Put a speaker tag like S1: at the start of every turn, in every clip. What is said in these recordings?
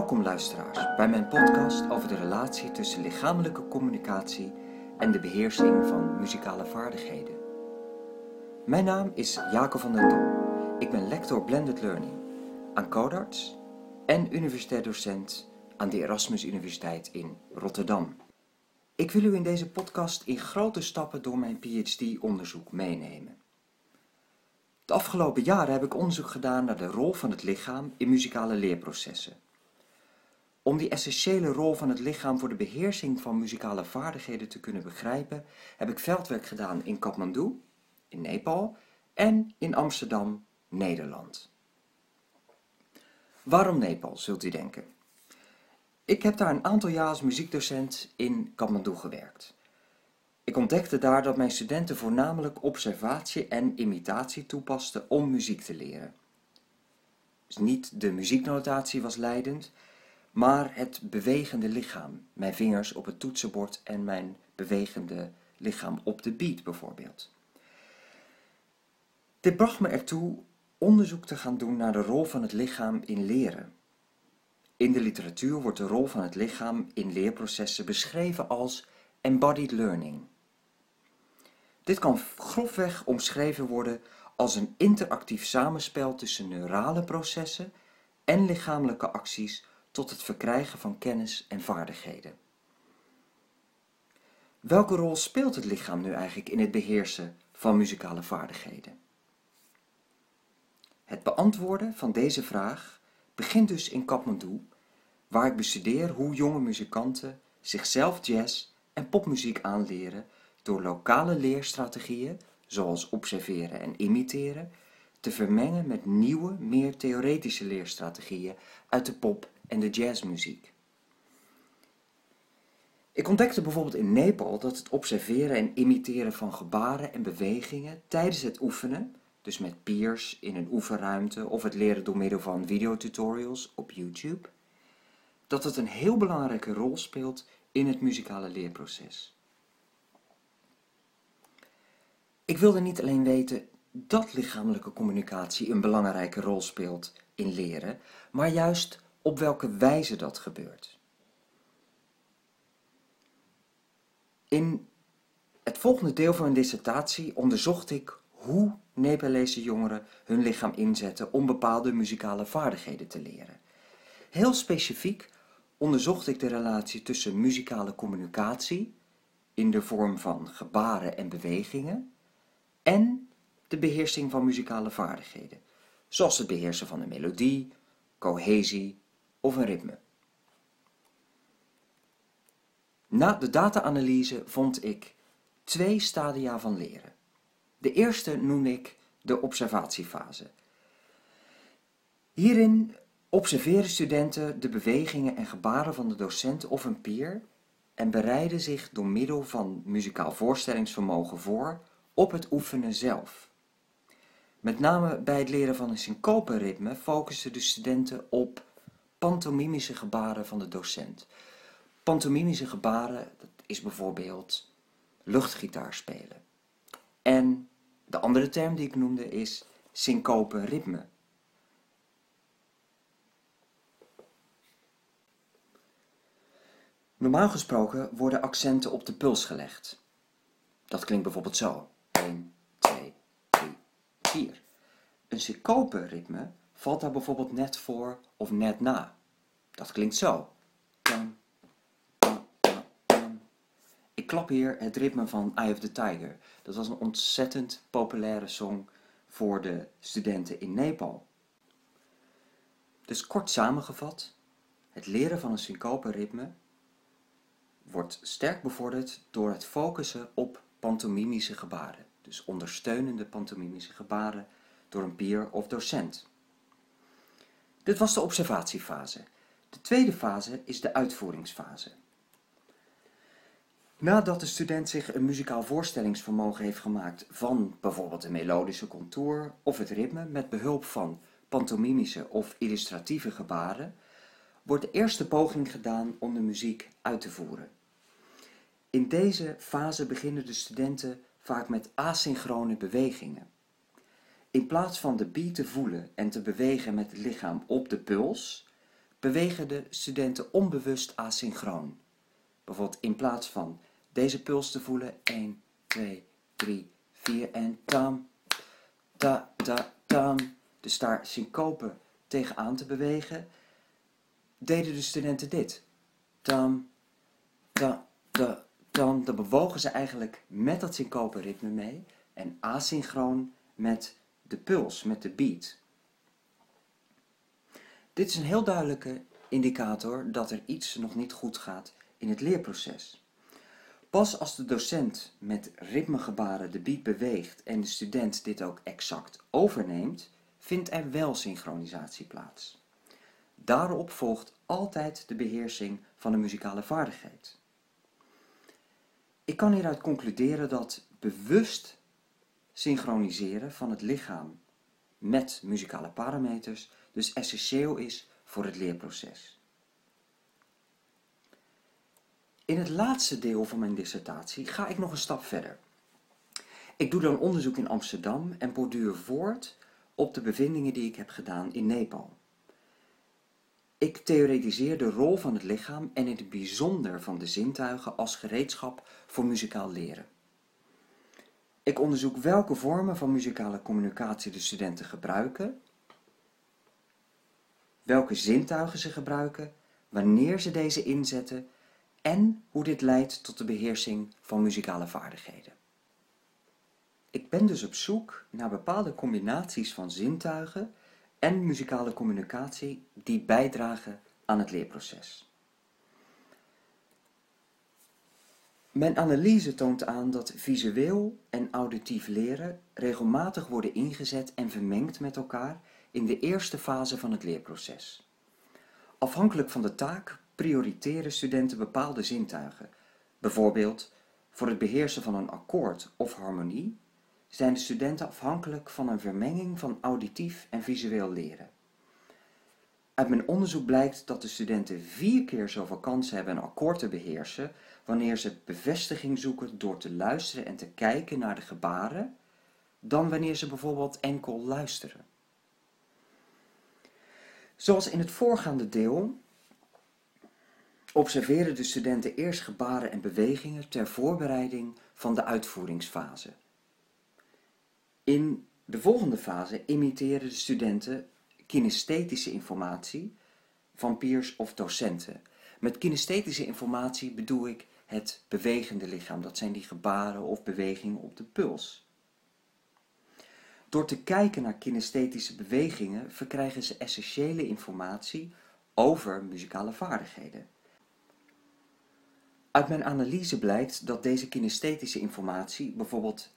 S1: Welkom luisteraars bij mijn podcast over de relatie tussen lichamelijke communicatie en de beheersing van muzikale vaardigheden. Mijn naam is Jacob van den Dom. Ik ben lector Blended Learning aan Codarts en universitair docent aan de Erasmus Universiteit in Rotterdam. Ik wil u in deze podcast in grote stappen door mijn PhD-onderzoek meenemen. De afgelopen jaren heb ik onderzoek gedaan naar de rol van het lichaam in muzikale leerprocessen. Om die essentiële rol van het lichaam voor de beheersing van muzikale vaardigheden te kunnen begrijpen, heb ik veldwerk gedaan in Kathmandu, in Nepal en in Amsterdam, Nederland. Waarom Nepal, zult u denken? Ik heb daar een aantal jaar als muziekdocent in Kathmandu gewerkt. Ik ontdekte daar dat mijn studenten voornamelijk observatie en imitatie toepasten om muziek te leren. Dus niet de muzieknotatie was leidend, maar het bewegende lichaam. Mijn vingers op het toetsenbord en mijn bewegende lichaam op de beat bijvoorbeeld. Dit bracht me ertoe onderzoek te gaan doen naar de rol van het lichaam in leren. In de literatuur wordt de rol van het lichaam in leerprocessen beschreven als embodied learning. Dit kan grofweg omschreven worden als een interactief samenspel tussen neurale processen en lichamelijke acties tot het verkrijgen van kennis en vaardigheden. Welke rol speelt het lichaam nu eigenlijk in het beheersen van muzikale vaardigheden? Het beantwoorden van deze vraag begint dus in Kathmandu, waar ik bestudeer hoe jonge muzikanten zichzelf jazz en popmuziek aanleren door lokale leerstrategieën, zoals observeren en imiteren, te vermengen met nieuwe, meer theoretische leerstrategieën uit de pop- en de jazzmuziek. Ik ontdekte bijvoorbeeld in Nepal dat het observeren en imiteren van gebaren en bewegingen tijdens het oefenen, dus met peers in een oefenruimte of het leren door middel van videotutorials op YouTube, dat het een heel belangrijke rol speelt in het muzikale leerproces. Ik wilde niet alleen weten dat lichamelijke communicatie een belangrijke rol speelt in leren, maar juist op welke wijze dat gebeurt. In het volgende deel van mijn dissertatie onderzocht ik hoe Nepalese jongeren hun lichaam inzetten om bepaalde muzikale vaardigheden te leren. Heel specifiek onderzocht ik de relatie tussen muzikale communicatie in de vorm van gebaren en bewegingen en de beheersing van muzikale vaardigheden, zoals het beheersen van een melodie, cohesie of een ritme. Na de data-analyse vond ik twee stadia van leren. De eerste noem ik de observatiefase. Hierin observeren studenten de bewegingen en gebaren van de docent of een peer en bereiden zich door middel van muzikaal voorstellingsvermogen voor op het oefenen zelf. Met name bij het leren van een syncope-ritme focussen de studenten op pantomimische gebaren van de docent. Pantomimische gebaren, dat is bijvoorbeeld luchtgitaar spelen. En de andere term die ik noemde is syncope-ritme. Normaal gesproken worden accenten op de puls gelegd. Dat klinkt bijvoorbeeld zo. 1, 2, 3, 4. Een syncope ritme valt daar bijvoorbeeld net voor of net na. Dat klinkt zo. Ik klap hier het ritme van Eye of the Tiger. Dat was een ontzettend populaire song voor de studenten in Nepal. Dus kort samengevat, het leren van een syncope ritme wordt sterk bevorderd door het focussen op pantomimische gebaren. Dus ondersteunende pantomimische gebaren door een peer of docent. Dit was de observatiefase. De tweede fase is de uitvoeringsfase. Nadat de student zich een muzikaal voorstellingsvermogen heeft gemaakt van bijvoorbeeld een melodische contour of het ritme met behulp van pantomimische of illustratieve gebaren, wordt de eerste poging gedaan om de muziek uit te voeren. In deze fase beginnen de studenten vaak met asynchrone bewegingen. In plaats van de beat te voelen en te bewegen met het lichaam op de puls, bewegen de studenten onbewust asynchroon. Bijvoorbeeld in plaats van deze puls te voelen, 1, 2, 3, 4 en tam, ta, ta, tam, dus daar syncope tegenaan te bewegen, deden de studenten dit. Tam, ta, ta, tam. Dan bewogen ze eigenlijk met dat syncope ritme mee en asynchroon met de puls, met de beat. Dit is een heel duidelijke indicator dat er iets nog niet goed gaat in het leerproces. Pas als de docent met ritmegebaren de beat beweegt en de student dit ook exact overneemt, vindt er wel synchronisatie plaats. Daarop volgt altijd de beheersing van de muzikale vaardigheid. Ik kan hieruit concluderen dat bewust synchroniseren van het lichaam met muzikale parameters dus essentieel is voor het leerproces. In het laatste deel van mijn dissertatie ga ik nog een stap verder. Ik doe dan onderzoek in Amsterdam en borduur voort op de bevindingen die ik heb gedaan in Nepal. Ik theoretiseer de rol van het lichaam en in het bijzonder van de zintuigen als gereedschap voor muzikaal leren. Ik onderzoek welke vormen van muzikale communicatie de studenten gebruiken, welke zintuigen ze gebruiken, wanneer ze deze inzetten en hoe dit leidt tot de beheersing van muzikale vaardigheden. Ik ben dus op zoek naar bepaalde combinaties van zintuigen en muzikale communicatie die bijdragen aan het leerproces. Mijn analyse toont aan dat visueel en auditief leren regelmatig worden ingezet en vermengd met elkaar in de eerste fase van het leerproces. Afhankelijk van de taak prioriteren studenten bepaalde zintuigen. Bijvoorbeeld, voor het beheersen van een akkoord of harmonie zijn de studenten afhankelijk van een vermenging van auditief en visueel leren. Uit mijn onderzoek blijkt dat de studenten vier keer zoveel kans hebben een akkoord te beheersen wanneer ze bevestiging zoeken door te luisteren en te kijken naar de gebaren, dan wanneer ze bijvoorbeeld enkel luisteren. Zoals in het voorgaande deel observeren de studenten eerst gebaren en bewegingen ter voorbereiding van de uitvoeringsfase. In de volgende fase imiteren de studenten kinesthetische informatie van peers of docenten. Met kinesthetische informatie bedoel ik het bewegende lichaam. Dat zijn die gebaren of bewegingen op de puls. Door te kijken naar kinesthetische bewegingen verkrijgen ze essentiële informatie over muzikale vaardigheden. Uit mijn analyse blijkt dat deze kinesthetische informatie, bijvoorbeeld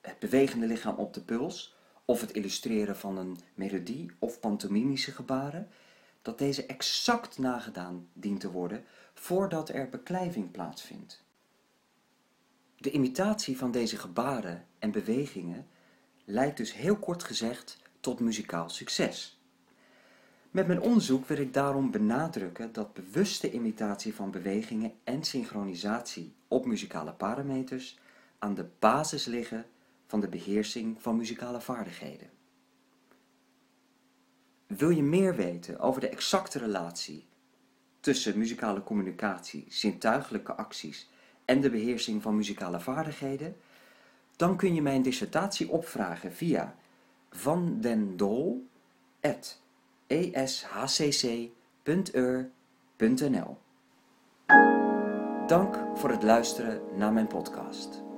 S1: het bewegende lichaam op de puls of het illustreren van een melodie of pantomimische gebaren, dat deze exact nagedaan dient te worden voordat er beklijving plaatsvindt. De imitatie van deze gebaren en bewegingen leidt dus heel kort gezegd tot muzikaal succes. Met mijn onderzoek wil ik daarom benadrukken dat bewuste imitatie van bewegingen en synchronisatie op muzikale parameters aan de basis liggen van de beheersing van muzikale vaardigheden. Wil je meer weten over de exacte relatie tussen muzikale communicatie, zintuigelijke acties en de beheersing van muzikale vaardigheden? Dan kun je mijn dissertatie opvragen via vandendol.eshcc.ur.nl Dank voor het luisteren naar mijn podcast.